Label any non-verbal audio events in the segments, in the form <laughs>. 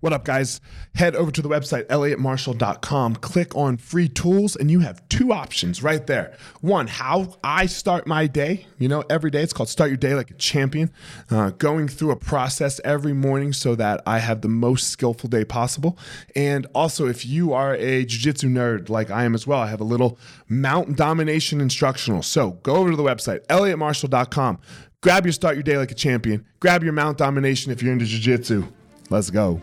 What up, guys? Head over to the website, elliottmarshall.com, click on free tools, and you have two options right there. One, how I start my day. You know, every day it's called Start Your Day Like a Champion, uh, going through a process every morning so that I have the most skillful day possible. And also, if you are a jiu jitsu nerd like I am as well, I have a little mount domination instructional. So go over to the website, elliottmarshall.com, grab your Start Your Day Like a Champion, grab your mount domination if you're into jiu jitsu. Let's go.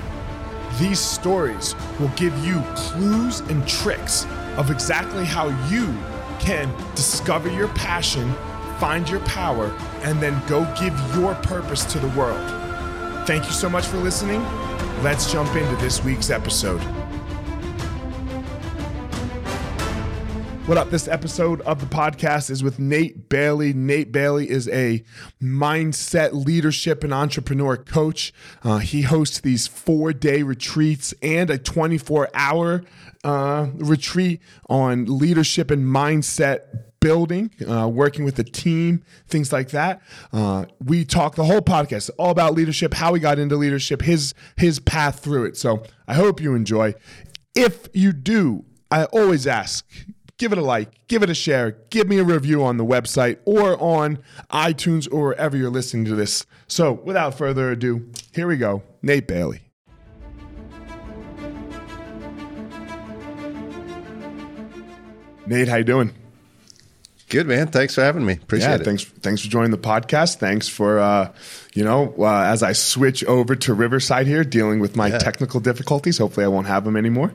These stories will give you clues and tricks of exactly how you can discover your passion, find your power, and then go give your purpose to the world. Thank you so much for listening. Let's jump into this week's episode. What up? This episode of the podcast is with Nate Bailey. Nate Bailey is a mindset, leadership, and entrepreneur coach. Uh, he hosts these four day retreats and a 24 hour uh, retreat on leadership and mindset building, uh, working with the team, things like that. Uh, we talk the whole podcast all about leadership, how he got into leadership, his his path through it. So I hope you enjoy. If you do, I always ask give it a like, give it a share, give me a review on the website or on iTunes or wherever you're listening to this. So, without further ado, here we go. Nate Bailey. Nate, how you doing? Good man. Thanks for having me. Appreciate yeah, it. Thanks. Thanks for joining the podcast. Thanks for uh, you know uh, as I switch over to Riverside here, dealing with my Yeah. technical difficulties. Hopefully, I won't have them anymore.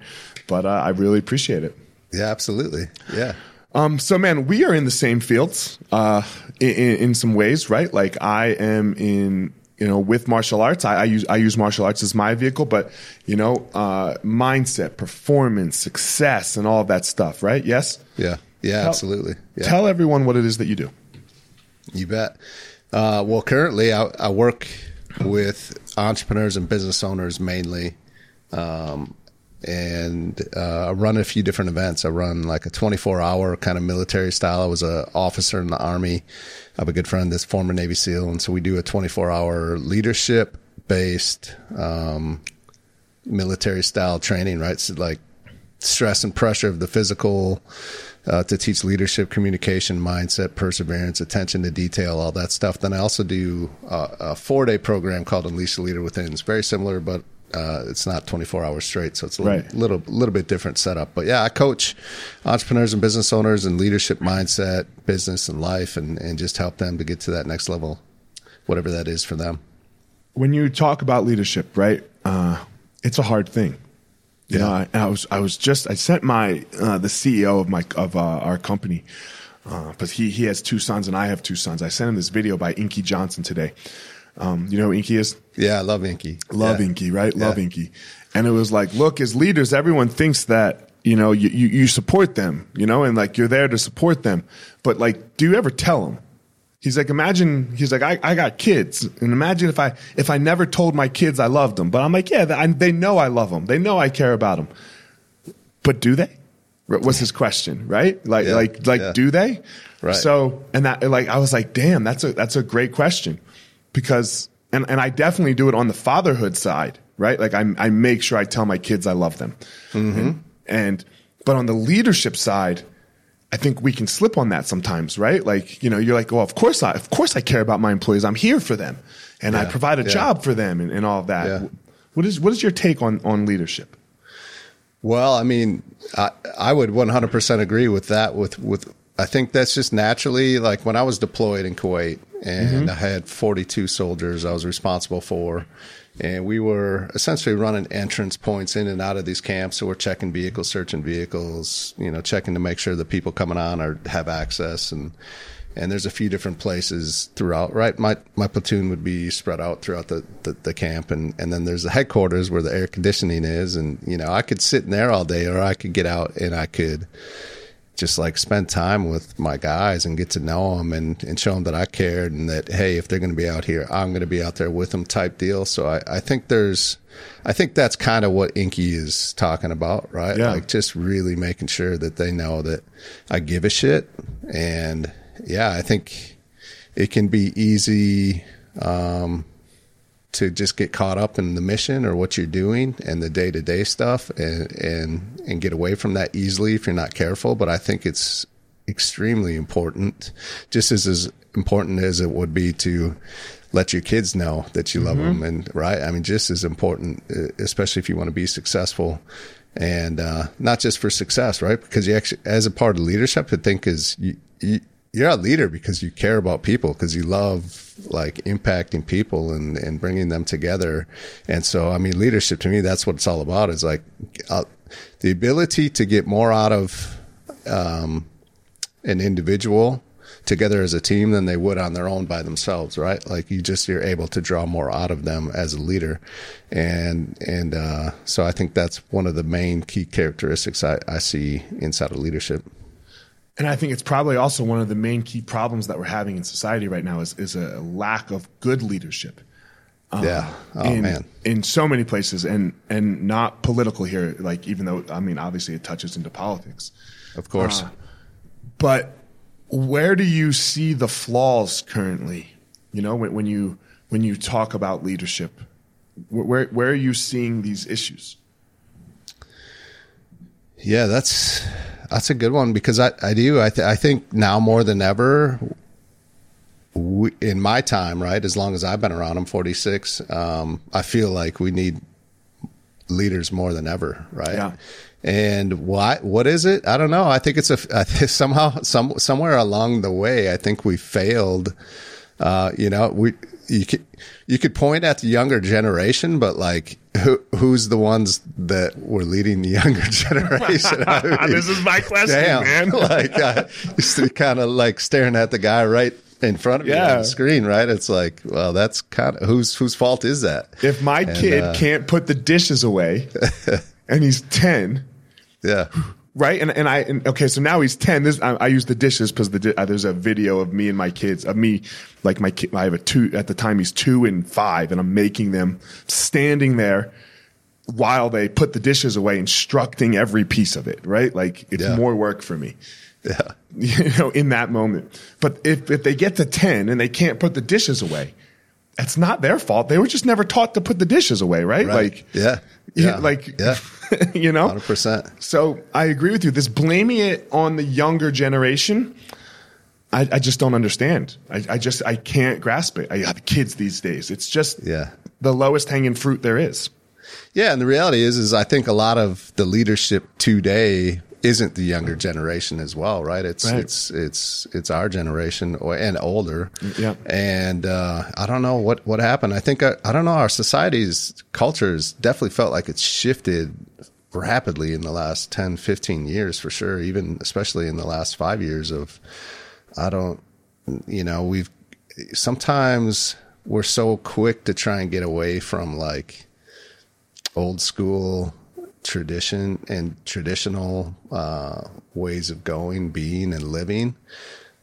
But uh, I really appreciate it. Yeah, absolutely. Yeah. Um, so man, we are in the same fields, uh, in, in, some ways, right? Like I am in, you know, with martial arts, I, I use, I use martial arts as my vehicle, but you know, uh, mindset, performance, success, and all of that stuff, right? Yes. Yeah. Yeah, Tell- absolutely. Yeah. Tell everyone what it is that you do. You bet. Uh, well, currently I, I work with entrepreneurs and business owners mainly. Um, and uh, I run a few different events. I run like a 24 hour kind of military style. I was an officer in the army. I have a good friend that's former Navy SEAL, and so we do a 24 hour leadership based um, military style training. Right, so like stress and pressure of the physical uh, to teach leadership, communication, mindset, perseverance, attention to detail, all that stuff. Then I also do uh, a four day program called Unleash the Leader Within. It's very similar, but uh, it's not 24 hours straight, so it's a little, Right. little little bit different setup. But yeah, I coach entrepreneurs and business owners and leadership, mindset, business, and life, and, and just help them to get to that next level, whatever that is for them. when you talk about leadership, right? Uh, it's a hard thing. You know, I, I was I was just I sent my uh, the CEO of my of uh, our company because he he has two sons and I have two sons. I sent him this video by Inky Johnson today. Um, you know who Inky is? Yeah, I love Inky. Love yeah. Inky, right? Love Yeah. Inky. And it was like, look, as leaders, everyone thinks that, you know, you, you, you support them, you know, and like you're there to support them. But like, do you ever tell them? He's like, imagine, he's like, I, I got kids. And imagine if I, if I never told my kids I loved them. But I'm like, yeah, I, they know I love them. They know I care about them. But do they? Was his question, right? Like, Yeah, like, like, yeah. do they? Right. So, and that, like, I was like, damn, that's a, that's a great question because, and, and I definitely do it on the fatherhood side, right? Like, I, I make sure I tell my kids I love them. Mm-hmm. And, and, but on the leadership side, I think we can slip on that sometimes, right? Like, you know, you're like, oh, of course I, of course I care about my employees. I'm here for them and I provide a yeah. job for them and, and all of that. Yeah. What is, what is your take on, on leadership? Well, I mean, I, I would 100% agree with that. With, with, I think that's just naturally like when I was deployed in Kuwait and mm-hmm. I had 42 soldiers I was responsible for. And we were essentially running entrance points in and out of these camps. So we're checking vehicles, searching vehicles, you know, checking to make sure the people coming on are have access and, and there's a few different places throughout. Right, my my platoon would be spread out throughout the, the, the camp, and and then there's the headquarters where the air conditioning is, and you know I could sit in there all day, or I could get out and I could just like spend time with my guys and get to know them and, and show them that I cared and that hey, if they're going to be out here, I'm going to be out there with them type deal. So I, I think there's, I think that's kind of what Inky is talking about, right? Yeah. Like just really making sure that they know that I give a shit. And yeah, I think it can be easy. Um, to just get caught up in the mission or what you're doing and the day to day stuff and, and, and get away from that easily if you're not careful. But I think it's extremely important, just as, as important as it would be to let your kids know that you love them. And right. I mean, just as important, uh, especially if you want to be successful and, uh, not just for success, right? Because you actually, as a part of leadership, I think is you, you you're a leader because you care about people because you love like impacting people and, and bringing them together. And so, I mean, leadership to me, that's what it's all about is like uh, the ability to get more out of, um, an individual together as a team than they would on their own by themselves, right? Like you just, you're able to draw more out of them as a leader. And, and, uh, so I think that's one of the main key characteristics I, I see inside of leadership. And I think it's probably also one of the main key problems that we're having in society right now is, is a lack of good leadership. Um, yeah. Oh in, man. In so many places and, and not political here, like even though, I mean, obviously it touches into politics. Of course. Uh, but where do you see the flaws currently? You know, when, when you, when you talk about leadership, where, where are you seeing these issues? Yeah, that's that's a good one because I, I do. I, th- I think now more than ever we, in my time right as long as I've been around I'm 46 um, I feel like we need leaders more than ever right? Yeah. and why what is it? I don't know. I think it's a I think <laughs> somehow some somewhere along the way I think we failed. Uh, you know we you could you could point at the younger generation but like who, who's the ones that were leading the younger <laughs> generation? <laughs> I mean, this is my question, damn, man. <laughs> like just kind of like staring at the guy right in front of you on the screen, right? It's like, well, that's kind of whose whose fault is that? If my kid uh, can't put the dishes away and he's 10, Yeah, right? And, and I, and, okay, so now he's 10. This, I, I use the dishes because the, di- uh, there's a video of me and my kids, of me, like my kid, I have a two, at the time he's two and five, and I'm making them standing there while they put the dishes away, instructing every piece of it, right? Like it's Yeah. more work for me. yeah, <laughs> you know, in that moment. But if, if they get to 10 and they can't put the dishes away, it's not their fault. They were just never taught to put the dishes away, right? right. Like, yeah, yeah, yeah, like, yeah, <laughs> you know? hundred percent. So I agree with you. This blaming it on the younger generation, I, I just don't understand. I, I just, I can't grasp it. I have kids these days. It's just Yeah. the lowest hanging fruit there is. Yeah, and the reality is, is I think a lot of the leadership today isn't the younger generation as well, right? It's Right. it's it's it's our generation and older. Yeah. And uh, I don't know what what happened. I think uh, I don't know. Our society's cultures definitely felt like it's shifted rapidly in the last 10, 15 years for sure. Even especially in the last five years of, I don't, you know, we've sometimes we're so quick to try and get away from like old school tradition and traditional uh, ways of going, being, and living.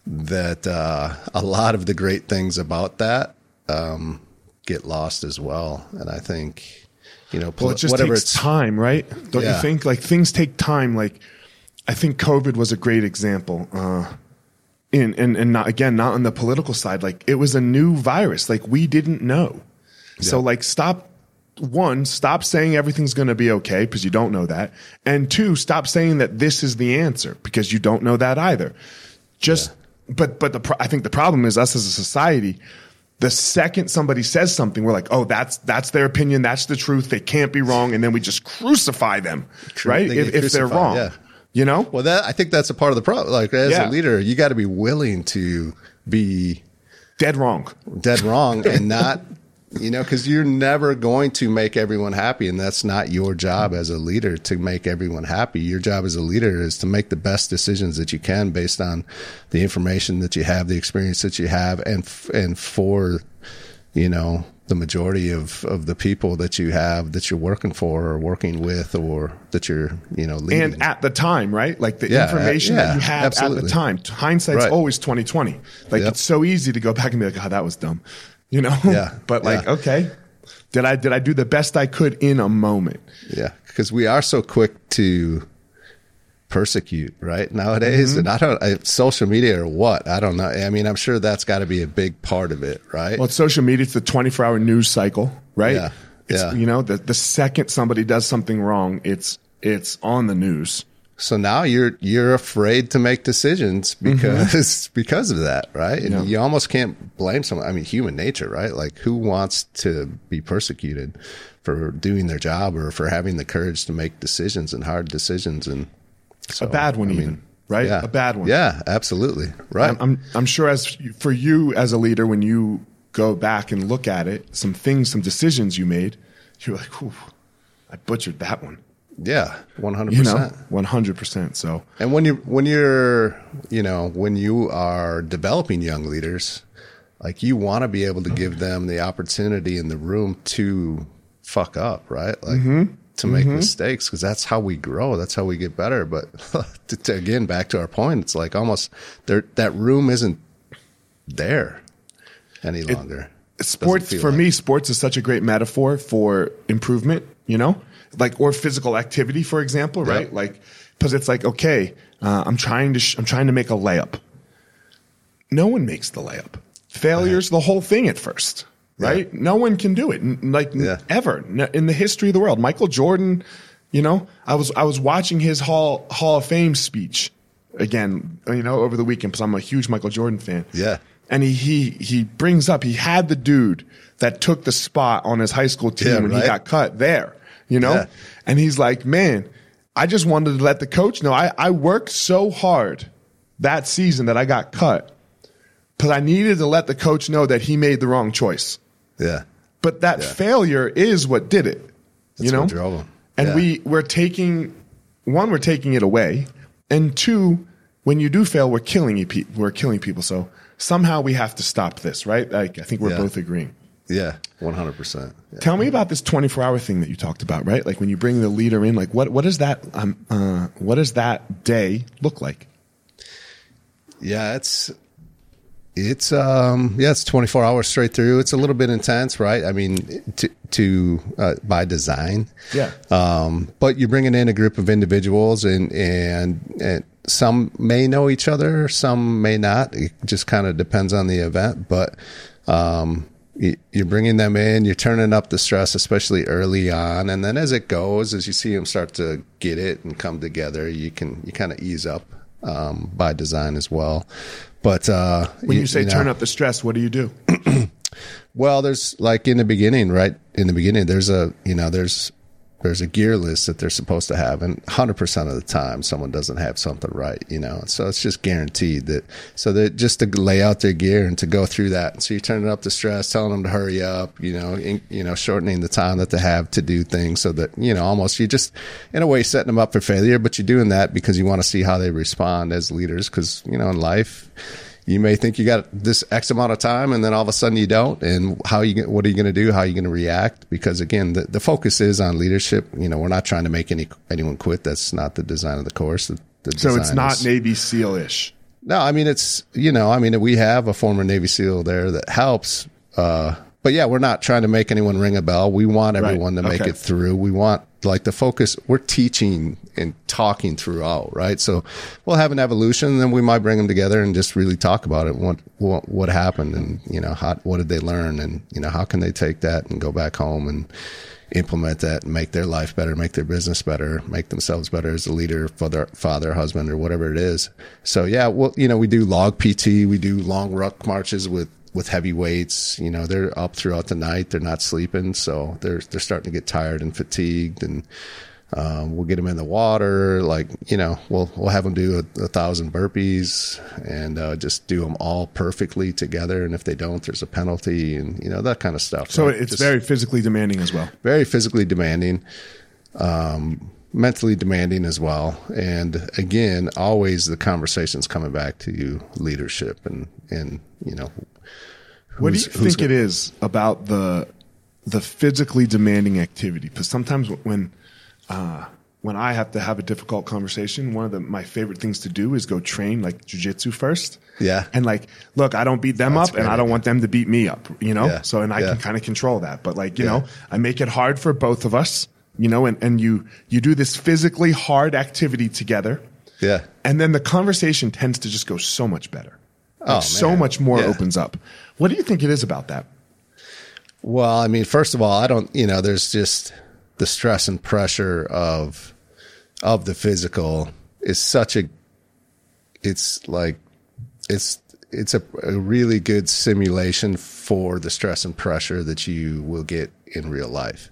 That uh, a lot of the great things about that um, get lost as well. And I think, you know, Well, it just whatever takes it's time, right? Don't Yeah. you think? Like things take time. Like I think COVID was a great example. Uh, in and and not again, not on the political side. Like it was a new virus. Like we didn't know. So like stop. One, stop saying everything's going to be okay because you don't know that. And two, stop saying that this is the answer because you don't know that either. Just, but but the I think the problem is us as a society. The second somebody says something, we're like, oh, that's that's their opinion, that's the truth. They can't be wrong, and then we just crucify them, True. right? If, if they're wrong, yeah. you know. Well, that I think that's a part of the problem. Like as Yeah. a leader, you got to be willing to be Dead wrong. dead wrong and not <laughs> you know, because you're never going to make everyone happy, and that's not your job as a leader to make everyone happy. Your job as a leader is to make the best decisions that you can based on the information that you have, the experience that you have, and and for you know the majority of, of the people that you have that you're working for or working with or that you're you know leading. and at the time right like the yeah, information yeah, that you have absolutely. at the time hindsight's right. always 2020 like yep. it's so easy to go back and be like oh that was dumb you know? Yeah <laughs> but like yeah. okay. Did i did i do the best i could in a moment? Yeah because we are so quick to persecute right nowadays? Mm-hmm. and i don't I, social media or what? I don't know. I mean i'm sure that's got to be a big part of it right? Well social media it's the 24 hour news cycle right? Yeah it's, yeah. you know the, the second somebody does something wrong it's it's on the news so now you're you're afraid to make decisions mm-hmm. because mm-hmm. <laughs> because of that, right? And yeah. you almost can't blame someone. I mean, human nature, right? Like who wants to be persecuted for doing their job or for having the courage to make decisions and hard decisions and so, a bad one, I even. Mean, right? Yeah. A bad one. Yeah, absolutely. Right. I'm, I'm, I'm sure as for you as a leader, when you go back and look at it, some things, some decisions you made, you're like, "Ooh, I butchered that one." Yeah, one hundred percent, one hundred percent. So, and when you when you're you know when you are developing young leaders, like you want to be able to give them the opportunity in the room to fuck up, right? Like mm-hmm. to make mm-hmm. mistakes because that's how we grow. That's how we get better. But <laughs> to, to, again, back to our point, it's like almost there that room isn't there any longer. It, sports for like. me, sports is such a great metaphor for improvement. You know like or physical activity, for example, right? Yep. Like because it's like okay, uh, I'm trying to sh- I'm trying to make a layup. No one makes the layup. Failure's right. the whole thing at first, right? Yeah. No one can do it, N- like yeah. ever in the history of the world. Michael Jordan, you know, I was I was watching his Hall Hall of Fame speech again, you know, over the weekend because I'm a huge Michael Jordan fan. Yeah. And he he he brings up he had the dude that took the spot on his high school team yeah, when right? he got cut there you know? Yeah. And he's like, man, I just wanted to let the coach know I, I worked so hard that season that I got cut because I needed to let the coach know that he made the wrong choice. Yeah. But that yeah. failure is what did it. That's you know? And we, we're taking, one, we're taking it away. And two, when you do fail, we're killing you, we're killing people. So somehow we have to stop this, right? Like, I think we're both agreeing. Yeah, one hundred percent. Tell me about this twenty four hour thing that you talked about, right? Like when you bring the leader in, like what what does that um, uh, what does that day look like? Yeah, it's it's um yeah it's 24 hours straight through it's a little bit intense right i mean to to uh, by design yeah um but you're bringing in a group of individuals and and, and some may know each other some may not it just kind of depends on the event but um you're bringing them in, you're turning up the stress, especially early on, and then as it goes, as you see them start to get it and come together, you can you kind of ease up um, by design as well. But uh, when you, you say you know, turn up the stress, what do you do? <clears throat> well, there's like in the beginning, right? In the beginning, there's a you know there's there's a gear list that they're supposed to have and 100% of the time someone doesn't have something right you know? So it's just guaranteed that so that just to lay out their gear and to go through that. So you're turning up the stress telling them to hurry up you know in, you know shortening the time that they have to do things so that you know almost you just in a way setting them up for failure but you're doing that because you want to see how they respond as leaders because you know in life you may think you got this X amount of time and then all of a sudden you don't. And how you, what are you going to do? How are you going to react? Because again, the, the focus is on leadership. You know, we're not trying to make any, anyone quit. That's not the design of the course. The, the so it's not is, Navy SEAL ish. No, I mean, it's, you know, I mean, we have a former Navy SEAL there that helps, uh, but yeah, we're not trying to make anyone ring a bell. We want everyone right. to make okay. it through. We want like the focus. We're teaching and talking throughout, right? So we'll have an evolution, and then we might bring them together and just really talk about it. What what, what happened, and you know, how what did they learn, and you know, how can they take that and go back home and implement that and make their life better, make their business better, make themselves better as a leader, father, father, husband, or whatever it is. So yeah, well, you know, we do log PT, we do long ruck marches with with heavy weights. You know, they're up throughout the night. They're not sleeping, so they're they're starting to get tired and fatigued. And Um, we'll get them in the water, like you know, we'll we'll have them do a, a thousand burpees and uh, just do them all perfectly together. And if they don't, there's a penalty, and you know that kind of stuff. So right? it's Just very physically demanding as well. very physically demanding, um, mentally demanding as well. And again, always the conversations coming back to you leadership and and you know. What do you think it is about the the physically demanding activity? Because sometimes when uh, when I have to have a difficult conversation, one of the, my favorite things to do is go train like jujitsu first. Yeah. and like, look, I don't beat them up, and I don't want them to beat me up. You know, Yeah. so and I Yeah. can kind of control that. But like, you Yeah. know, I make it hard for both of us. You know, and and you you do this physically hard activity together. Yeah. And then the conversation tends to just go so much better. Oh, like, Oh, so much more Yeah. opens up. What do you think it is about that? Well, I mean, first of all, I don't, you know, there's just the stress and pressure of of the physical is such a it's like it's it's a, a really good simulation for the stress and pressure that you will get in real life.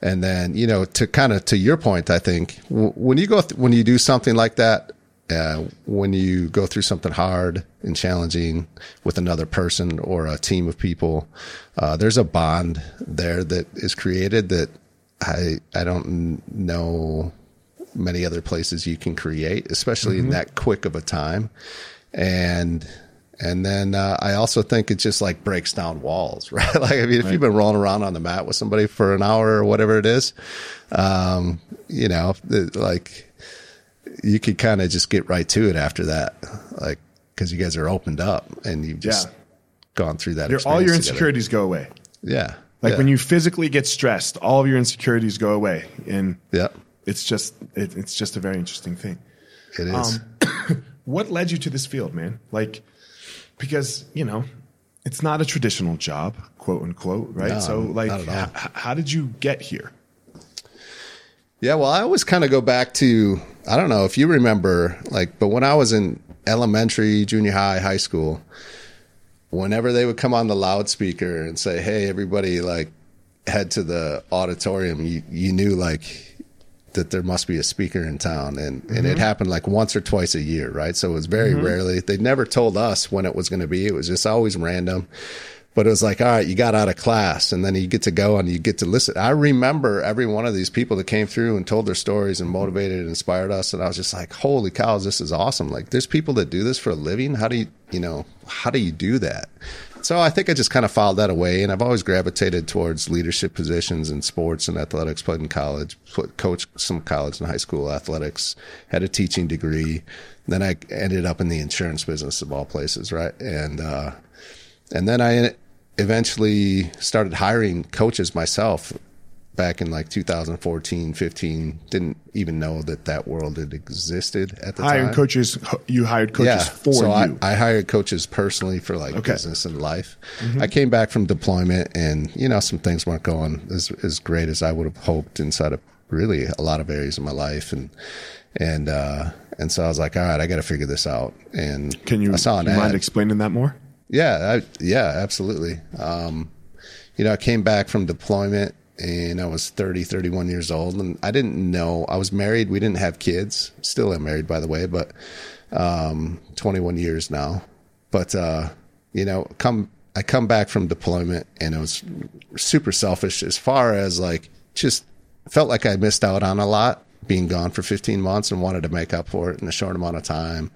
And then, you know, to kind of to your point, I think w- when you go th- when you do something like that, uh, when you go through something hard and challenging with another person or a team of people, uh, there's a bond there that is created that I I don't know many other places you can create, especially in that quick of a time. And and then uh, I also think it just like breaks down walls, <laughs> right? like I mean, if you've been rolling around on the mat with somebody for an hour or whatever it is, um, you know, like you could kind of just get right to it after that, like because you guys are opened up and you've just Yeah. gone through that. Your, all your experience together. insecurities go away. yeah, Like yeah. when you physically get stressed, all of your insecurities go away, and yeah, it's just it, it's just a very interesting thing. it is. Um, <coughs> What led you to this field, man? Like because you know it's not a traditional job, quote unquote, right? No, so like, not at all. h- how did you get here? Yeah, well, I always kind of go back to I don't know if you remember, like, but when I was in elementary, junior high, high school, whenever they would come on the loudspeaker and say, "Hey, everybody, like, head to the auditorium," you you knew like that there must be a speaker in town, and and it mm-hmm. happened like once or twice a year, right? So it was very mm-hmm. rarely. They never told us when it was going to be. It was just always random. But it was like, all right, you got out of class, and then you get to go and you get to listen. I remember every one of these people that came through and told their stories and motivated and inspired us, and I was just like, holy cows, this is awesome! Like, there's people that do this for a living. How do you, you know, how do you do that? So I think I just kind of filed that away, and I've always gravitated towards leadership positions in sports and athletics. Played in college, put- coached some college and high school athletics, had a teaching degree. Then I ended up in the insurance business of all places, right? And uh, and then I eventually started hiring coaches myself back in like 2014, 15. Didn't even know that that world had existed at the time. Hiring time. coaches, you hired coaches for so you. I, I hired coaches personally for like Okay. Mm-hmm. business and life. I came back from deployment, and you know some things weren't going as as great as I would have hoped inside of really a lot of areas of my life, and and uh, and so I was like, all right, I got to figure this out. And Can you, I saw an you mind explaining that more? Yeah, I, yeah, absolutely. Um, you know, I came back from deployment and I was 30, 31 years old and I didn't know I was married. We didn't have kids. Still am married, by the way, but, um, 21 years now. But, uh, you know, come, I come back from deployment and it was super selfish as far as like just felt like I missed out on a lot being gone for 15 months and wanted to make up for it in a short amount of time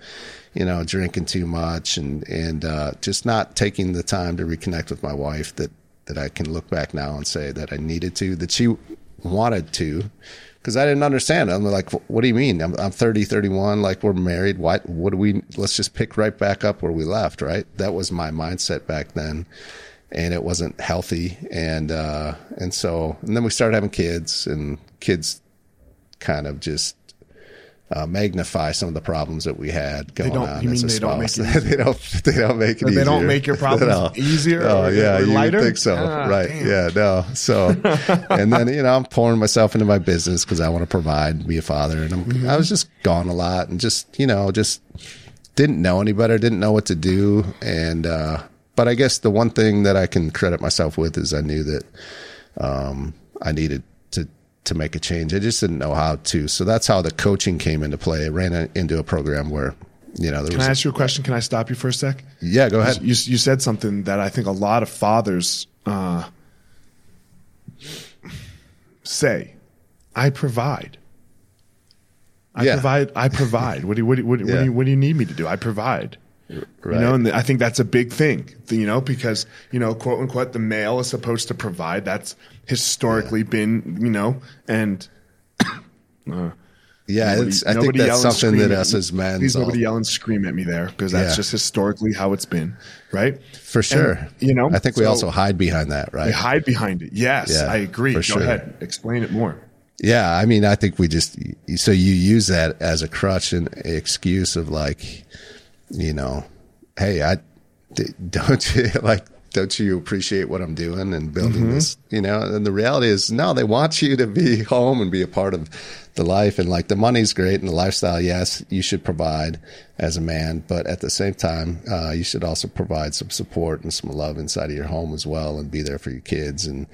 you know, drinking too much and and uh, just not taking the time to reconnect with my wife that that I can look back now and say that I needed to, that she wanted to, because I didn't understand. I'm like, what do you mean? I'm, I'm 30, 31, like we're married. What what do we? Let's just pick right back up where we left. Right, that was my mindset back then. And it wasn't healthy, and uh, and so and then we started having kids, and kids kind of just uh, magnify some of the problems that we had going don't- on you as mean a they don't make it <laughs> they don't. They don't make it. They easier. don't make your problems <laughs> No. easier Oh or- yeah, you would lighter? think so, Ah, right? damn. Yeah, no. So, <laughs> and then you know, I'm pouring myself into my business because I want to provide, and be a father, and I'm, Mm-hmm. I was just gone a lot, and just you know, just didn't know any better, didn't know what to do, and uh, but I guess the one thing that I can credit myself with is I knew that um, I needed to make a change. I just didn't know how to. So that's how the coaching came into play. I ran into a program where, you know, there Can. I ask you a question? Can I stop you for a sec? yeah, go ahead. You, you said something that I think a lot of fathers uh, say. I provide. I Yeah. provide. I provide. What do you, what do you, what, you- <laughs> what, do you, what do you need me to do? I provide. Right. You know, and I think that's a big thing. You know, because you know, quote unquote, the male is supposed to provide. That's historically been, you know, and <coughs> uh, yeah, nobody- it's, I think that's something that us as men, Please, nobody yell and scream at me there because that's Yeah. just historically how it's been, right? for sure. you know, I think we so- also hide behind that, right? They hide behind it. Yes, Yeah, I agree. Go sure. ahead, explain it more. Yeah, I mean, I think we just so you use that as a crutch and excuse of like, you know, hey, I don't you <laughs> like don't you appreciate what I'm doing and building Mm-hmm. this, you know? And the reality is, no, they want you to be <laughs> home and be a part of the life. And like the money's great and the lifestyle, yes, you should provide as a man, but at the same time, uh, you should also provide some support and some love inside of your home as well, and be there for your kids and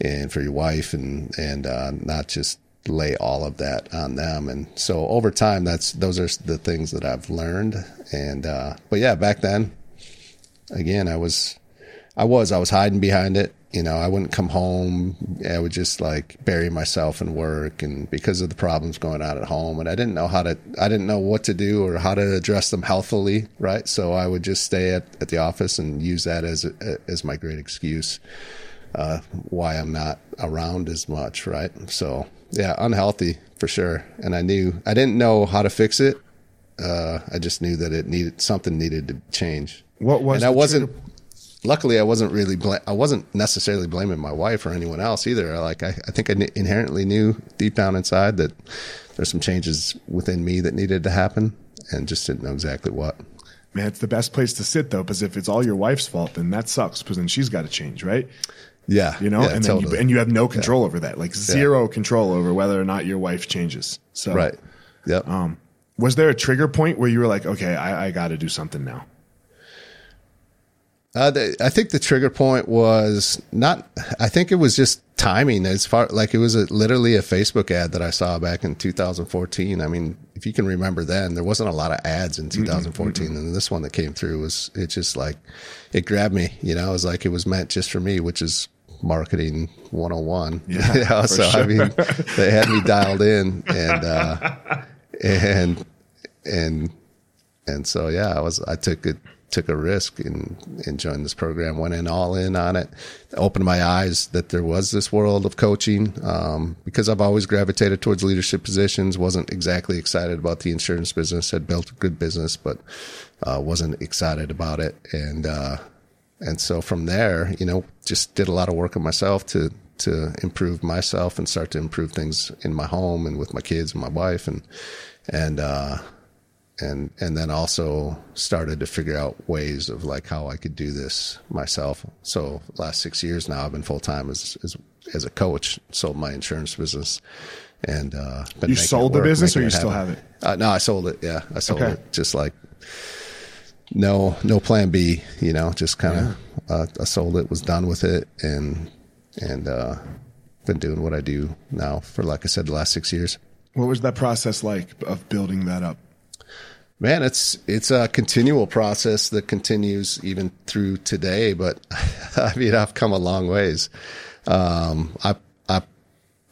and for your wife, and and uh, not just lay all of that on them. And so over time, that's those are the things that I've learned. And uh, but yeah, back then, again, I was, I was, I was hiding behind it. You know, I wouldn't come home. I would just like bury myself in work, and because of the problems going on at home, and I didn't know how to, I didn't know what to do or how to address them healthily, right? So I would just stay at, at the office and use that as as my great excuse uh, why I'm not around as much, right? So yeah, unhealthy for sure. And I knew I didn't know how to fix it. Uh, I just knew that it needed something needed to change. What was and I wasn't. Luckily, I wasn't really. Bla- I wasn't necessarily blaming my wife or anyone else either. Like I, I think I inherently knew deep down inside that there's some changes within me that needed to happen, and just didn't know exactly what. Man, it's the best place to sit though, because if it's all your wife's fault, then that sucks. Because then she's got to change, right? Yeah, You know, yeah, and then totally. you, and you have no control over that, like zero control over whether or not your wife changes. So, right. Yep. Um, was there a trigger point where you were like, okay, I, I got to do something now? Uh, the, I think the trigger point was not. I think it was just timing. As far like it was a, literally a Facebook ad that I saw back in 2014. I mean, if you can remember, then there wasn't a lot of ads in 2014, and this one that came through was it just like it grabbed me. You know, it was like it was meant just for me, which is marketing 101. Yeah, <laughs> you know? so I mean, <laughs> they had me dialed in, and uh, and and and so yeah, I was I took it took a risk and, and joined this program, went in all in on it, opened my eyes that there was this world of coaching. Um, because I've always gravitated towards leadership positions, wasn't exactly excited about the insurance business, had built a good business, but uh, wasn't excited about it. And uh, and so from there, you know, just did a lot of work on myself to to improve myself and start to improve things in my home and with my kids and my wife and and uh and and then also started to figure out ways of like how I could do this myself. So last six years now, I've been full time as, as as a coach. Sold my insurance business, and uh, You sold the business or you still have it? Uh, no, I sold it. Yeah, I sold Okay. it. Just like no no plan B. You know, just kind of uh, I sold it, was done with it, and and uh, been doing what I do now for like I said, the last six years. What was that process like of building that up? Man, it's it's a continual process that continues even through today. But <laughs> I mean, I've come a long ways. Um, I I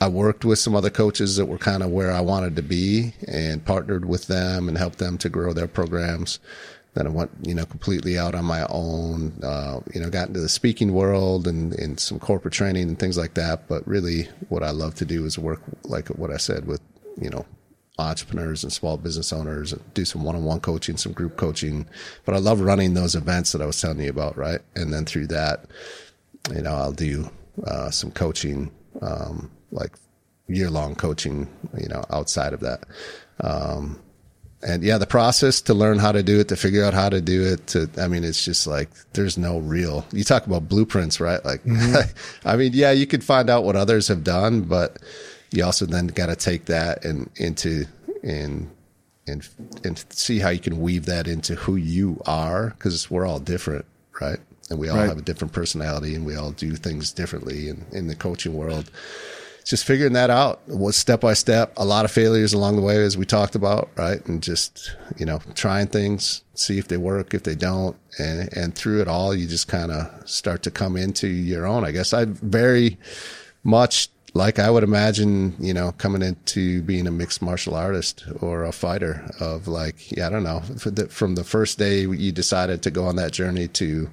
I worked with some other coaches that were kind of where I wanted to be, and partnered with them and helped them to grow their programs. Then I went, you know, completely out on my own. Uh, you know, got into the speaking world and, and some corporate training and things like that. But really, what I love to do is work, like what I said, with you know entrepreneurs and small business owners do some one-on-one coaching some group coaching. But i love running those events that i was telling you about right? And then through that you know i'll do uh, some coaching um, like year-long coaching you know outside of that. Um, and yeah the process to learn how to do it to figure out how to do it to i mean it's just like there's no real you talk about blueprints right? Like <laughs> i mean yeah you could find out what others have done but you also then got to take that and into and and and see how you can weave that into who you are because we're all different right and we all Right. have a different personality and we all do things differently and in the coaching world just figuring that out was step by step. A lot of failures along the way, as we talked about, right? And just you know, trying things, see if they work, if they don't, and and through it all, you just kind of start to come into your own. I guess I very much like I would imagine, you know, coming into being a mixed martial artist or a fighter of like, yeah, I don't know, from the first day you decided to go on that journey to,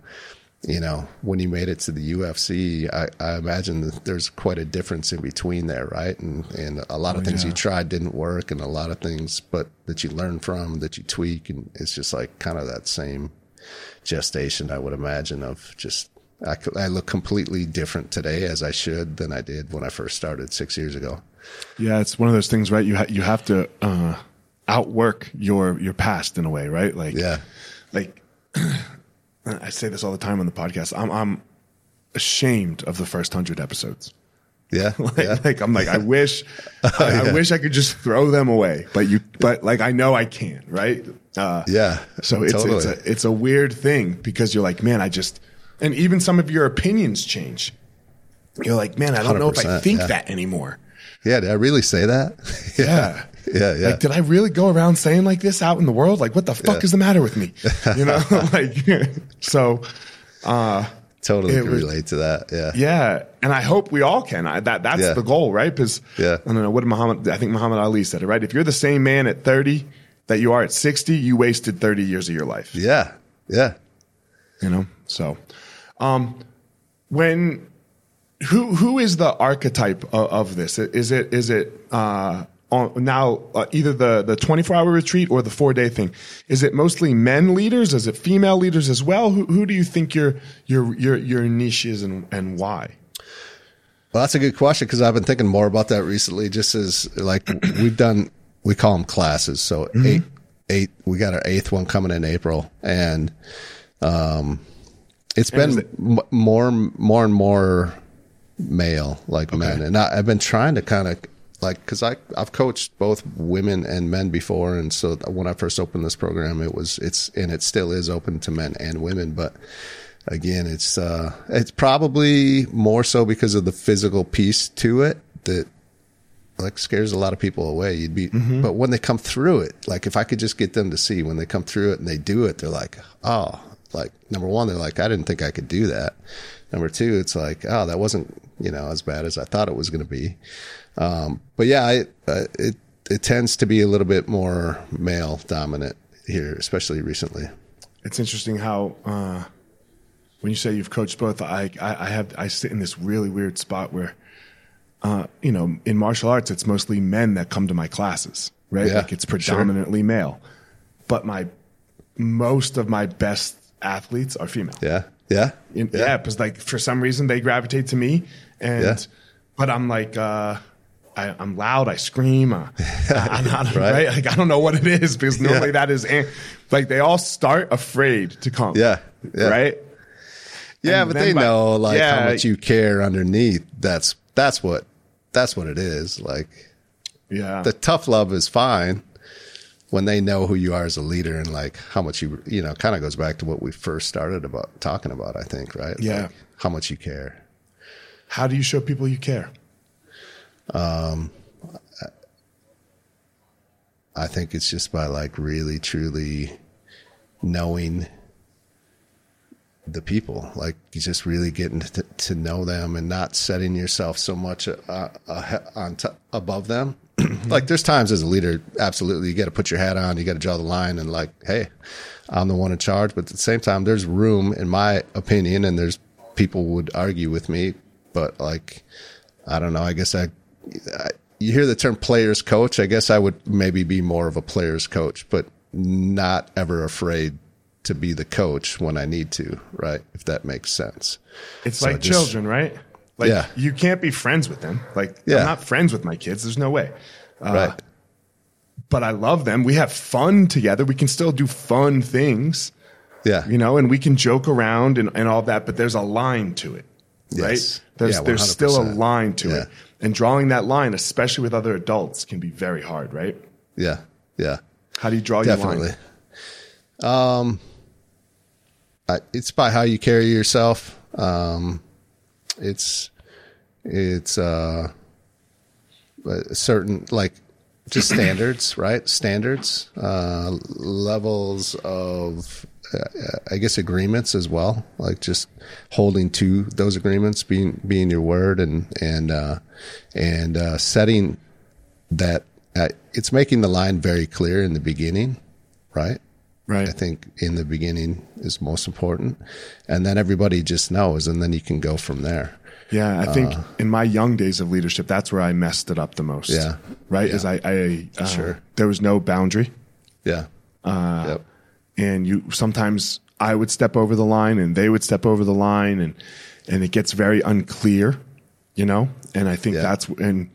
you know, when you made it to the UFC, I, I imagine that there's quite a difference in between there, right? And and a lot of oh, things yeah. you tried didn't work, and a lot of things, but that you learn from, that you tweak, and it's just like kind of that same gestation, I would imagine, of just I, I look completely different today as I should than I did when I first started six years ago. Yeah, it's one of those things, right? You ha- you have to uh, outwork your your past in a way, right? Like, yeah, like <clears throat> I say this all the time on the podcast. I'm I'm ashamed of the first hundred episodes. Yeah, <laughs> like, yeah. like, I'm like I <laughs> wish I, yeah. I, wish I could just throw them away, but you but like I know I can, right? Uh, yeah. So it's totally. it's a it's a weird thing because you're like, man, I just and even some of your opinions change. You're like, man, I don't know if I think yeah. that anymore. Yeah, did I really say that? <laughs> yeah. Yeah, yeah. Like, did I really go around saying like this out in the world? Like, what the fuck yeah. is the matter with me? <laughs> You know, <laughs> like, so, uh, totally can was, relate to that. Yeah. Yeah. And I hope we all can. I, that, that's yeah. the goal, right? Because, yeah. I don't know what did Muhammad, I think Muhammad Ali said it, right? If you're the same man at 30 that you are at 60, you wasted 30 years of your life. Yeah. Yeah. You know, so, um, when who who is the archetype of, of this? Is it is it uh, on, now uh, either the the 24 hour retreat or the four day thing? Is it mostly men leaders? Is it female leaders as well? Who who do you think your your your your niche is and and why? Well, that's a good question because I've been thinking more about that recently. Just as like <clears throat> we've done, we call them classes. So mm-hmm. eight eight we got our eighth one coming in April, and um it's been m- more, more and more male, like okay. men, and I, have been trying to kind of like because I I've coached both women and men before, and so when I first opened this program, it was it's and it still is open to men and women, but again, it's uh it's probably more so because of the physical piece to it that like scares a lot of people away. You'd be, mm-hmm. but when they come through it, like if I could just get them to see when they come through it and they do it, they're like, oh, like number one, they're like, I didn't think I could do that. Number two, it's like, oh, that wasn't you know as bad as I thought it was going to be. Um, but yeah, I, uh, it it tends to be a little bit more male dominant here, especially recently. It's interesting how uh, when you say you've coached both, I, I, I have I sit in this really weird spot where. Uh, you know, in martial arts, it's mostly men that come to my classes, right? Yeah, like it's predominantly sure. male. But my most of my best athletes are female. Yeah. Yeah. In, yeah. Because like for some reason they gravitate to me, and yeah. but I'm like. uh I, am loud. I scream. Uh, I'm not <laughs> right? right? Like I don't know what it is because normally yeah. that is like they all start afraid to come. Yeah, yeah. right. Yeah, and but they by, know like yeah, how much you care underneath. That's that's what that's what it is. Like, yeah, the tough love is fine, when they know who you are as a leader and like how much you you know kind of goes back to what we first started about talking about i think right? Yeah. Like how much you care. How do you show people you care? Um i think it's just by like really truly knowing the people. Like you just really getting to, to know them and not setting yourself so much uh, uh, on t- above them <clears throat> like there's times as a leader, absolutely, you got to put your hat on, you got to draw the line, and like, hey, I'm the one in charge. But at the same time, there's room, in my opinion, and there's people would argue with me, but like, I don't know. I guess I, I you hear the term players coach. I guess I would maybe be more of a players coach, but not ever afraid to be the coach when I need to, right? If that makes sense. It's so like just, children, right? Like yeah. you can't be friends with them. Like yeah. I'm not friends with my kids. There's no way. Uh, right. But I love them. We have fun together. We can still do fun things. Yeah. You know, and we can joke around and, and all that, but there's a line to it. Yes. Right? There's yeah, there's still a line to it. And drawing that line, especially with other adults, can be very hard, right? Yeah. Yeah. How do you draw Definitely. your line? Um I, it's by how you carry yourself. Um it's it's uh certain like just standards, <clears throat> right? Standards, uh, levels of, uh, I guess, agreements as well. Like just holding to those agreements, being being your word, and and uh, and uh, setting that. Uh, it's making the line very clear in the beginning, right? Right. I think in the beginning is most important, and then everybody just knows, and then you can go from there. Yeah, I think in my young days of leadership, that's where I messed it up the most. Yeah. Right? Is I, I uh, Sure. there was no boundary. Yeah. Uh, yep. and you sometimes I would step over the line and they would step over the line and and it gets very unclear, you know? And I think Yeah. that's and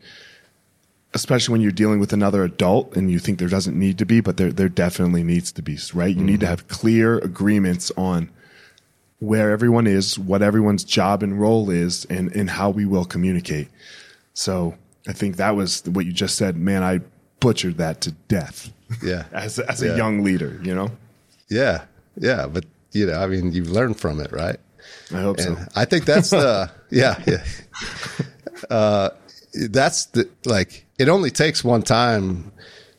especially when you're dealing with another adult and you think there doesn't need to be, but there there definitely needs to be, right? You need to have clear agreements on where everyone is, what everyone's job and role is, and, and how we will communicate. So I think that was what you just said. Man, I butchered that to death Yeah. <laughs> as, as a young leader, you know? Yeah. Yeah. But you know, I mean, you've learned from it, right? I hope And so. I think that's the <laughs> yeah, yeah. Uh, that's the like it only takes one time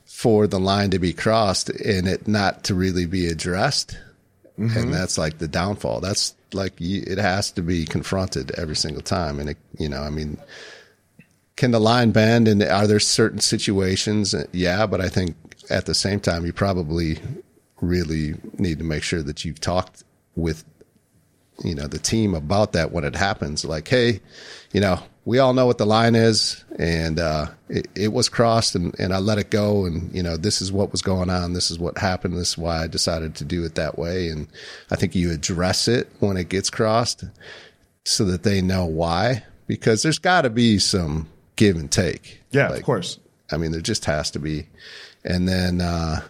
for the line to be crossed and it not to really be addressed, and mm-hmm. that's like the downfall. That's like it has to be confronted every single time, and it you know I mean. Can the line bend? And are there certain situations? Yeah, but I think at the same time, you probably really need to make sure that you've talked with you know the team about that when it happens like hey you know we all know what the line is and uh it, it was crossed and, and i let it go and you know this is what was going on this is what happened this is why i decided to do it that way and i think you address it when it gets crossed so that they know why because there's got to be some give and take Yeah, Like, of course. I mean, there just has to be, and then uh,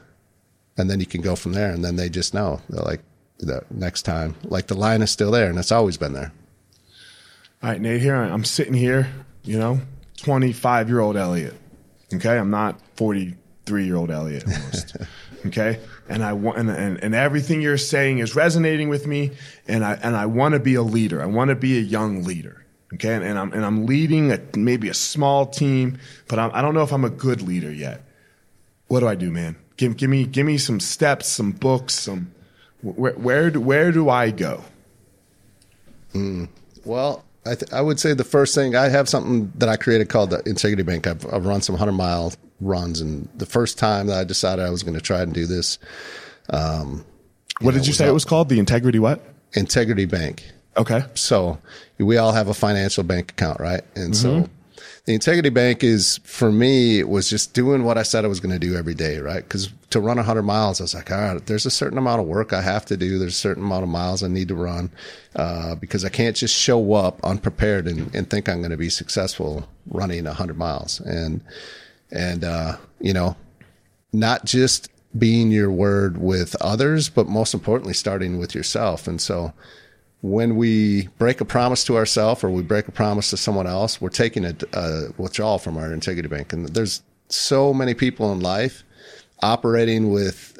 and then you can go from there, and then they just know. They're like the next time, like the line is still there, and it's always been there. All right, Nate, here I'm sitting here, you know, 25 year old Elliot. Okay. I'm not 43 year old Elliot almost. <laughs> okay. And I want, and, and, and everything you're saying is resonating with me. And I, and I want to be a leader. I want to be a young leader. Okay. And, and I'm, and I'm leading a, maybe a small team, but I'm, I don't know if I'm a good leader yet. What do I do, man? Give, give me, give me some steps, some books, some, where, where do, where do I go? Hmm. Well, I, th- I would say the first thing I have something that I created called the Integrity Bank. I've, I've run some hundred mile runs, and the first time that I decided I was going to try and do this, um, What did you say it was called? The integrity what? Integrity Bank. Okay. So we all have a financial bank account, right? And so mm-hmm. The integrity bank is for me was just doing what I said I was going to do every day, right? Because to run 100 miles, I was like, all right, there's a certain amount of work I have to do. There's a certain amount of miles I need to run uh, because I can't just show up unprepared and, and think I'm going to be successful running 100 miles. And and uh, you know, not just being your word with others, but most importantly, starting with yourself. And so when we break a promise to ourselves or we break a promise to someone else, we're taking a, a withdrawal from our integrity bank. And there's so many people in life operating with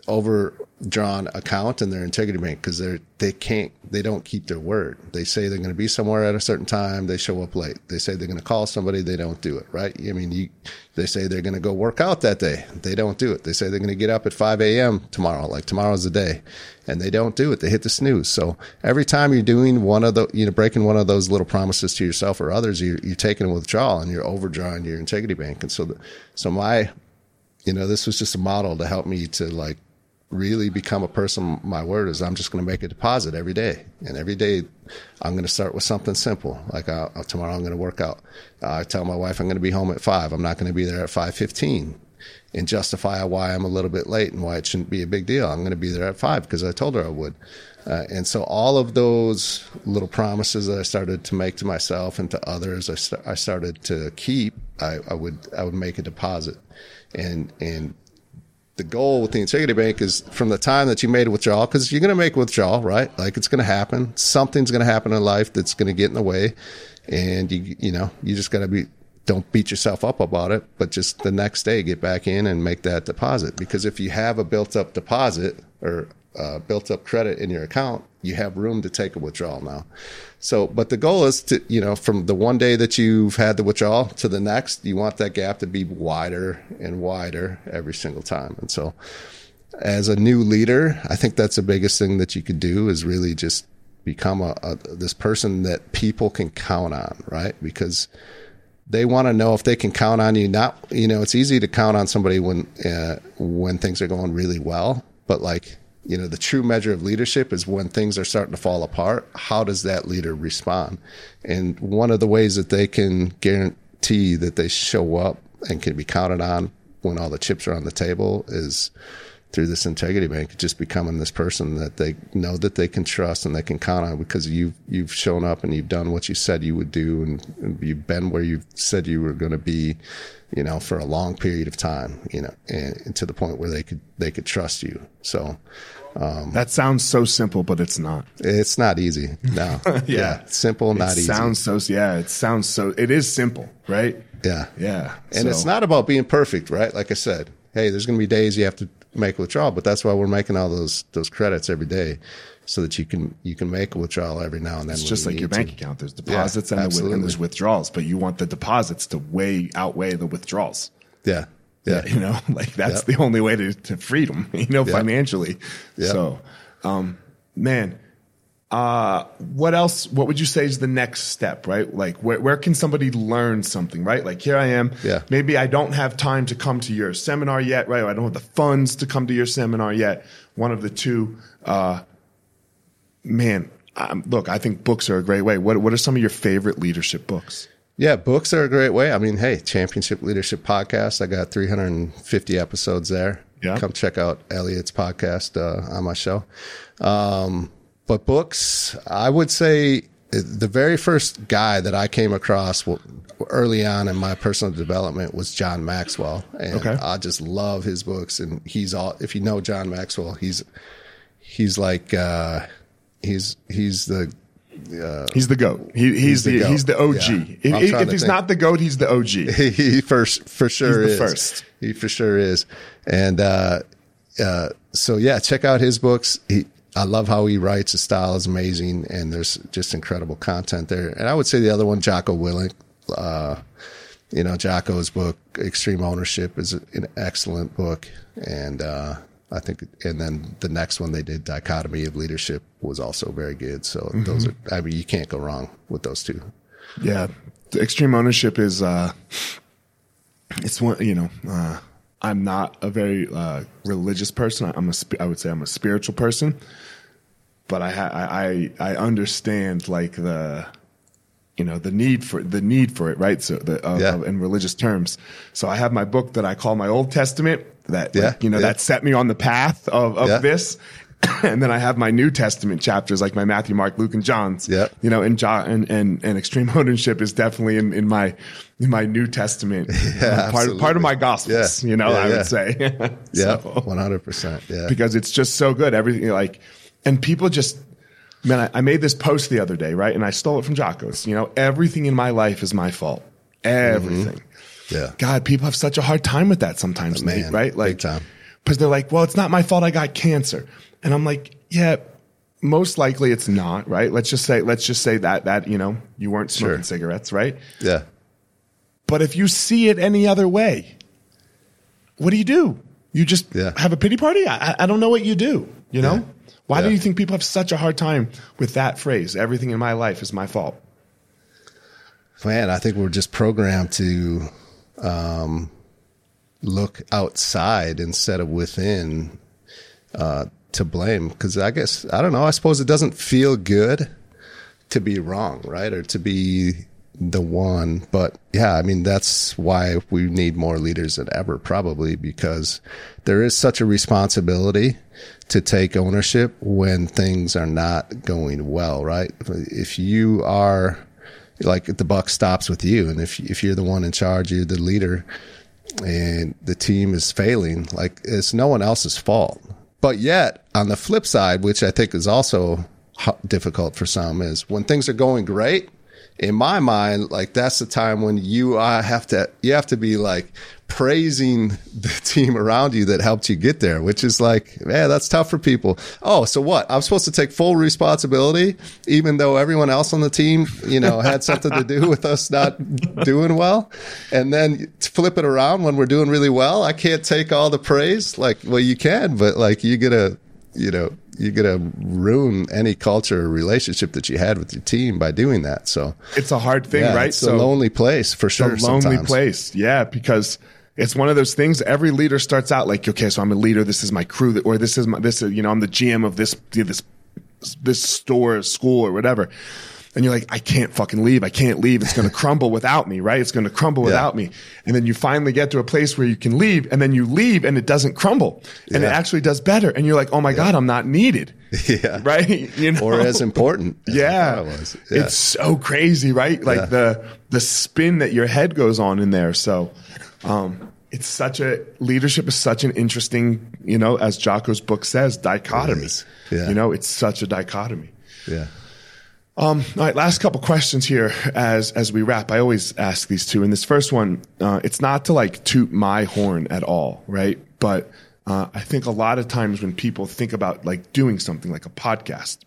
overdrawn account in their integrity bank because they're they can't they don't keep their word. They say they're going to be somewhere at a certain time, they show up late. They say they're going to call somebody, they don't do it. Right? I mean, you they say they're going to go work out that day, they don't do it. They say they're going to get up at 5 a.m. tomorrow, like tomorrow's the day, and they don't do it. They hit the snooze. So every time you're doing one of the you know breaking one of those little promises to yourself or others, you're, you're taking a withdrawal and you're overdrawing your integrity bank. And so the, so my you know, this was just a model to help me to like really become a person. My word is I'm just going to make a deposit every day. And every day I'm going to start with something simple. Like uh, tomorrow I'm going to work out. Uh, I tell my wife I'm going to be home at five. I'm not going to be there at 515 and justify why I'm a little bit late and why it shouldn't be a big deal. I'm going to be there at five because I told her I would. Uh, and so all of those little promises that I started to make to myself and to others, I, st- I started to keep. I, I would I would make a deposit, and and the goal with the integrity bank is from the time that you made a withdrawal because you're going to make a withdrawal right? Like it's going to happen. Something's going to happen in life that's going to get in the way and you you know you just got to be don't beat yourself up about it but just the next day get back in and make that deposit. Because if you have a built up deposit or uh, built up credit in your account you have room to take a withdrawal now. So, but the goal is to, you know, from the one day that you've had the withdrawal to the next, you want that gap to be wider and wider every single time. And so, as a new leader, I think that's the biggest thing that you could do is really just become a, a this person that people can count on, right? Because they want to know if they can count on you. Not, you know, it's easy to count on somebody when uh, when things are going really well, but like you know, the true measure of leadership is when things are starting to fall apart. How does that leader respond? And one of the ways that they can guarantee that they show up and can be counted on when all the chips are on the table is through this integrity bank, just becoming this person that they know that they can trust and they can count on because you've you've shown up and you've done what you said you would do and, and you've been where you said you were going to be, you know, for a long period of time, you know, and, and to the point where they could they could trust you. So um, that sounds so simple, but it's not. It's not easy. No. <laughs> yeah. yeah. Simple, it not easy. Sounds so. Yeah. It sounds so. It is simple, right? Yeah. Yeah. And so. it's not about being perfect, right? Like I said, hey, there's going to be days you have to make a withdrawal, but that's why we're making all those those credits every day, so that you can you can make a withdrawal every now and then. It's just like your bank account. There's deposits yeah, and, the, and there's withdrawals, but you want the deposits to weigh outweigh the withdrawals. Yeah. Yeah. <laughs> You know, <laughs> like that's the only way to, to freedom, <laughs> you know, financially. Yep. So, um, man, uh, what else? What would you say is the next step, right? Like, where, where can somebody learn something, right? Like, here I am. Yeah. Maybe I don't have time to come to your seminar yet, right? Or I don't have the funds to come to your seminar yet. One of the two. Uh, man, um, look, I think books are a great way. What What are some of your favorite leadership books? Yeah, books are a great way. I mean, hey, Championship Leadership Podcast. I got 350 episodes there. Yeah. Come check out Elliot's podcast uh, on my show. Um, but books, I would say the very first guy that I came across early on in my personal development was John Maxwell, and okay. I just love his books. And he's all if you know John Maxwell, he's he's like uh, he's he's the uh, he's the goat. He, he's, he's, the, the he's the OG. Yeah. If, if he's think. not the goat, he's the OG. <laughs> he, he for for sure he's is. first. He for sure is. And uh, uh, so yeah, check out his books. He I love how he writes. His style is amazing, and there's just incredible content there. And I would say the other one, Jocko Willink. Uh, you know, Jocko's book, Extreme Ownership, is an excellent book, and uh, I think, and then the next one they did, Dichotomy of Leadership, was also very good. So mm-hmm. those are, I mean, you can't go wrong with those two. Yeah, the Extreme Ownership is, uh, it's one, you know, uh, I'm not a very uh, religious person. I'm a, I would say I'm a spiritual person, but I, ha- I, I understand like the, you know, the need for the need for it, right? So the, uh, yeah. in religious terms. So I have my book that I call my Old Testament that, yeah. like, you know, yeah. that set me on the path of, of this. <coughs> and then I have my New Testament chapters like my Matthew, Mark, Luke, and John's. Yeah. You know, and John and, and, and extreme <laughs> ownership is definitely in, in my in my New Testament. <laughs> Yeah, part of, part of my gospels. Yeah. You know, yeah, I yeah. would say. <laughs> yeah, one hundred percent. Yeah. Because it's just so good. Everything like, and people just. Man, I, I made this post the other day, right? And I stole it from Jocko's. You know, everything in my life is my fault. Everything. Mm-hmm. Yeah. God, people have such a hard time with that sometimes, oh, Nate, right? Like, because they're like, well, it's not my fault I got cancer. And I'm like, yeah, most likely it's not, right? Let's just say, let's just say that, that, you know, you weren't smoking Sure. cigarettes, right? Yeah. But if you see it any other way, what do you do? You just Yeah. have a pity party? I, I- don't know what you do, you know? Yeah. Why do you think people have such a hard time with that phrase? Everything in my life is my fault. Man, I think we're just programmed to um, look outside instead of within uh, to blame. Because I guess I don't know. I suppose it doesn't feel good to be wrong, right, or to be the one. But yeah, I mean that's why we need more leaders than ever, probably because there is such a responsibility to take ownership when things are not going well, right? If you are like the buck stops with you, and if if you're the one in charge, you're the leader, and the team is failing, like it's no one else's fault. But yet, on the flip side, which I think is also difficult for some, is when things are going great, in my mind, like that's the time when you uh, have to you have to be like praising the <laughs> team around you that helped you get there, which is like, man, that's tough for people. Oh, so what? I'm supposed to take full responsibility, even though everyone else on the team, you know, had something to do with us not <laughs> doing well. And then flip it around when we're doing really well. I can't take all the praise. Like, well, you can, but like you get to, you know, you're gonna ruin any culture or relationship that you had with your team by doing that. So it's a hard thing, yeah, right? It's so a lonely place for sure. a lonely sometimes. place, yeah, because it's one of those things. Every leader starts out like, okay, so I'm a leader. This is my crew, or this is my this. Is, you know, I'm the GM of this this this store, school, or whatever and you're like, I can't fucking leave. I can't leave. It's going <laughs> to crumble without me, right? It's going to crumble yeah. without me. And then you finally get to a place where you can leave and then you leave and it doesn't crumble and yeah. it actually does better. And you're like, oh my yeah. God, I'm not needed. <laughs> Yeah. <laughs> Right. You know? Or as important. As yeah. It It's so crazy, right? Like the, the spin that your head goes on in there. So, um, it's such a leadership is such an interesting, you know, as Jocko's book says, dichotomy. Yeah. You know, it's such a dichotomy. Yeah. Um, all right, last couple questions here as as we wrap. I always ask these two, and this first one, uh, it's not to like toot my horn at all, right? But uh, I think a lot of times when people think about like doing something like a podcast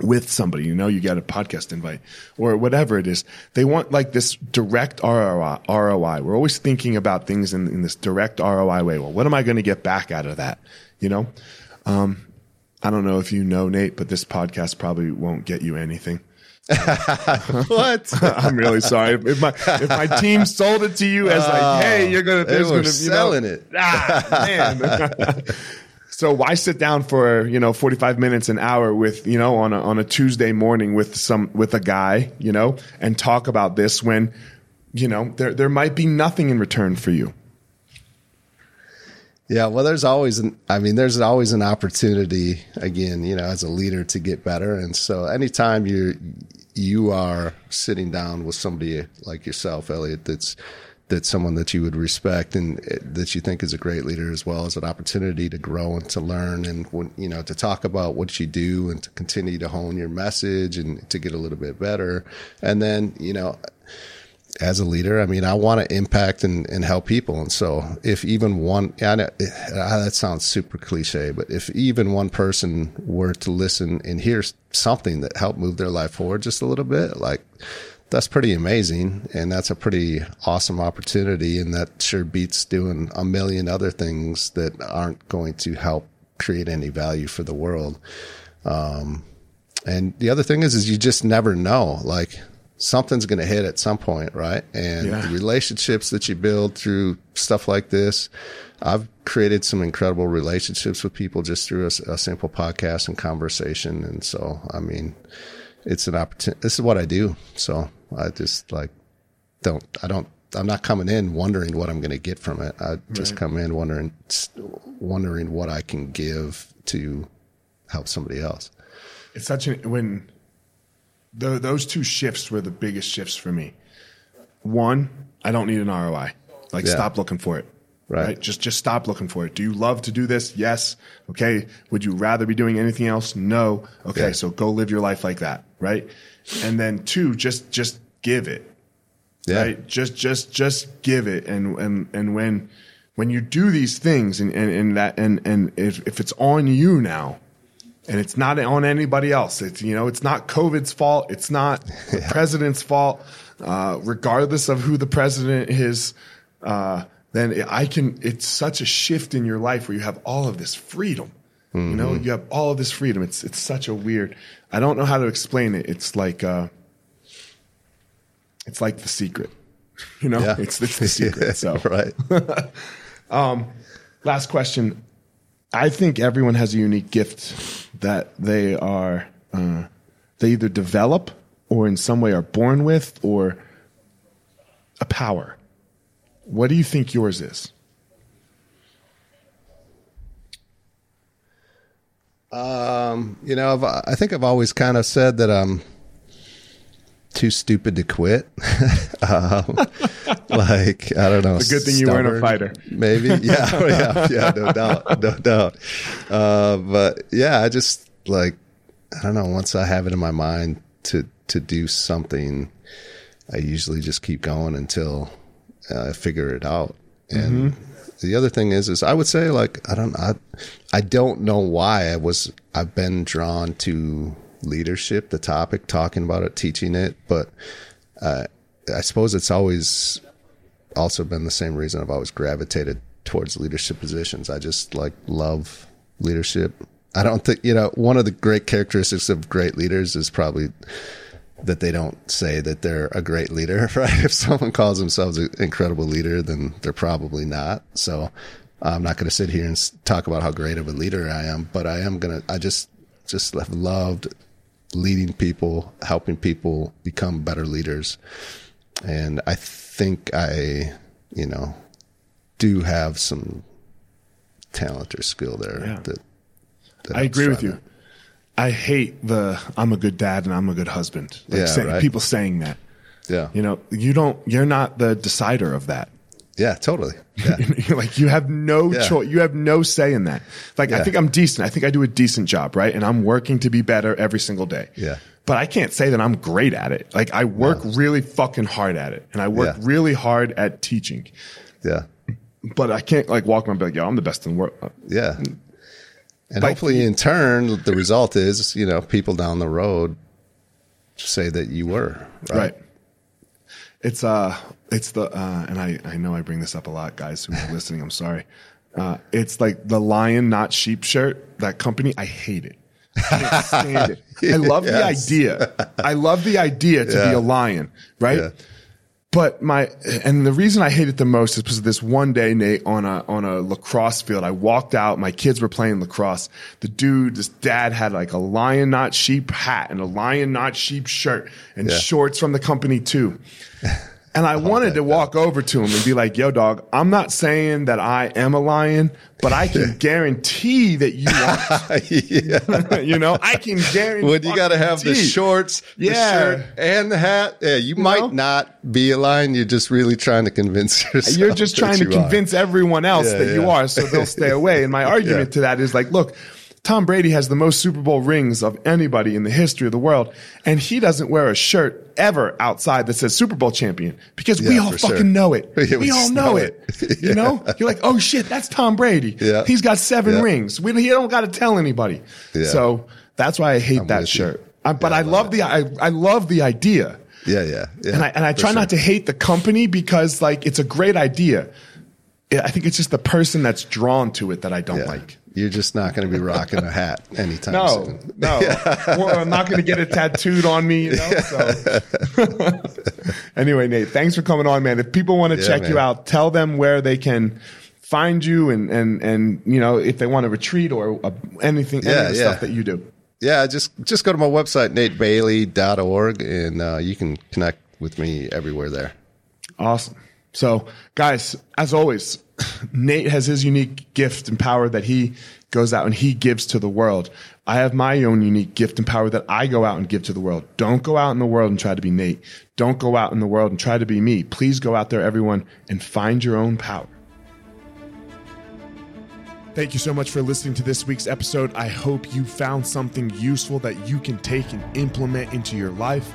with somebody, you know, you get a podcast invite or whatever it is, they want like this direct ROI. We're always thinking about things in, in this direct ROI way. Well, what am I going to get back out of that? You know, um, I don't know if you know Nate, but this podcast probably won't get you anything. <laughs> what? <laughs> I'm really sorry. If my if my team sold it to you as like, hey, you're gonna there's gonna be selling know, it. <laughs> Ah, man. so why sit down for you know 45 minutes an hour with you know on a on a Tuesday morning with some with a guy you know and talk about this when you know there there might be nothing in return for you. Yeah, well, there's always an, I mean, there's always an opportunity again, you know, as a leader to get better. And so anytime you you are sitting down with somebody like yourself, Elliot, that's, that's someone that you would respect and eh, that you think is a great leader as well as an opportunity to grow and to learn and you know to talk about what you do and to continue to hone your message and to get a little bit better and then you know as a leader, I mean, I want to impact and, and help people. And so if even one, I know, that sounds super cliche, but if even one person were to listen and hear something that helped move their life forward just a little bit, like that's pretty amazing. And that's a pretty awesome opportunity. And that sure beats doing a million other things that aren't going to help create any value for the world. Um, and the other thing is, is you just never know. Like something's going to hit at some point, right? And yeah. the relationships that you build through stuff like this, I've created some incredible relationships with people just through a, a simple podcast and conversation. And so, I mean, it's an opportunity. This is what I do. So I just like don't, I don't, I'm not coming in wondering what I'm going to get from it. I just right. come in wondering, wondering what I can give to help somebody else. It's such a, when, the, those two shifts were the biggest shifts for me. One, I don't need an ROI. Like, yeah. stop looking for it. Right. right. Just just stop looking for it. Do you love to do this? Yes. Okay. Would you rather be doing anything else? No. Okay. Yeah. So go live your life like that. Right. And then two, just just give it. Yeah. Right. Just just just give it. And and and when when you do these things and and, and that and and if if it's on you now, and it's not on anybody else. It's you know, it's not COVID's fault. It's not <laughs> the president's fault. Uh, regardless of who the president is, uh, then I can. It's such a shift in your life where you have all of this freedom. Mm-hmm. You know, mm-hmm. you have all of this freedom. It's it's such a weird. I don't know how to explain it. It's like uh, it's like the secret. <laughs> You know, yeah. it's it's the secret. <laughs> so right. um, last question. I think everyone has a unique gift that they are uh, they either develop or in some way are born with or a power. What do you think yours is? Um, you know, I've, i think I've always kind of said that I'm too stupid to quit. <laughs> um, <laughs> like I don't know. It's a good thing you weren't a fighter. Maybe, <laughs> yeah, oh, yeah, yeah, no doubt, no doubt. Uh, but yeah, I just like I don't know. Once I have it in my mind to to do something, I usually just keep going until uh, I figure it out. And the other thing is, is I would say like I don't I, I don't know why I was I've been drawn to leadership, the topic, talking about it, teaching it, but uh, I suppose it's always also been the same reason I've always gravitated towards leadership positions. I just like love leadership. I don't think you know one of the great characteristics of great leaders is probably that they don't say that they're a great leader, <laughs> right? If someone calls themselves an incredible leader, then they're probably not. So I'm not going to sit here and talk about how great of a leader I am, but I am going to, I just, just have loved leading people, helping people become better leaders. And I think I, you know, do have some talent or skill there Yeah. that, that I agree with you. I hate the I'm a good dad and I'm a good husband. Like Yeah, saying, right. people saying that. Yeah. You know, you don't you're not the decider of that. Yeah, totally. Yeah. <laughs> Like you have no Yeah. choice. You have no say in that. Like I think I'm decent. I think I do a decent job, right? And I'm working to be better every single day. Yeah. But I can't say that I'm great at it. Like I work really fucking hard at it, and I work Yeah. really hard at teaching. yeah. But I can't like walk around and be like, "Yo, I'm the best in the world." Yeah. And Like- hopefully, in turn, the result is, you know, people down the road say that you were. Right. right. It's uh, it's the uh, and I I know I bring this up a lot, guys who are listening. I'm sorry. Uh, it's like the lion, not sheep shirt. That company, I hate it. I can't stand it. I <laughs> love the idea. I love the idea to be a lion, right? Yeah. But my and the reason I hate it the most is because of this one day, Nate, on a on a lacrosse field. I walked out. My kids were playing lacrosse. The dude, this dad had like a lion not sheep hat and a lion not sheep shirt and Yeah. shorts from the company too. And I wanted to walk over to him and be like, "Yo, dog, I'm not saying that I am a lion, but I can <laughs> guarantee that you are. <laughs> you know, I can guarantee. When you got to have the shorts, the Yeah. shirt, and the hat, yeah, you, might know? not be a lion. You're just really trying to convince <laughs> yourself. You're just trying to you are. convince everyone else Yeah, that you are, so they'll stay away. And my argument Yeah. to that is like, look, Tom Brady has the most Super Bowl rings of anybody in the history of the world, and he doesn't wear a shirt ever outside that says Super Bowl champion because we all fucking sure. know it. <laughs> Yeah, we, we all know know it. it. <laughs> You know, you're like, oh shit, that's Tom Brady. Yeah. He's got seven Yeah. rings. We, he don't got to tell anybody. Yeah. So that's why I hate that with you. shirt. I, but Yeah, I love love the I, I love the idea. Yeah, yeah, yeah. And I, and I try not to hate the company because like it's a great idea. I think it's just the person that's drawn to it that I don't Yeah. like. You're just not going to be rocking a hat anytime No, soon. no, <laughs> Well, I'm not going to get it tattooed on me. You know. So. <laughs> anyway, Nate, thanks for coming on, man. If people want to Yeah, check you out, tell them where they can find you and and and you know if they want to retreat or uh, anything, any Yeah, of the yeah. stuff that you do. Yeah, just just go to my website, natebailey.org, and uh, you can connect with me everywhere there. Awesome. So, guys, as always, <laughs> Nate has his unique gift and power that he goes out and he gives to the world. I have my own unique gift and power that I go out and give to the world. Don't go out in the world and try to be Nate. Don't go out in the world and try to be me. Please go out there, everyone, and find your own power. Thank you so much for listening to this week's episode. I hope you found something useful that you can take and implement into your life.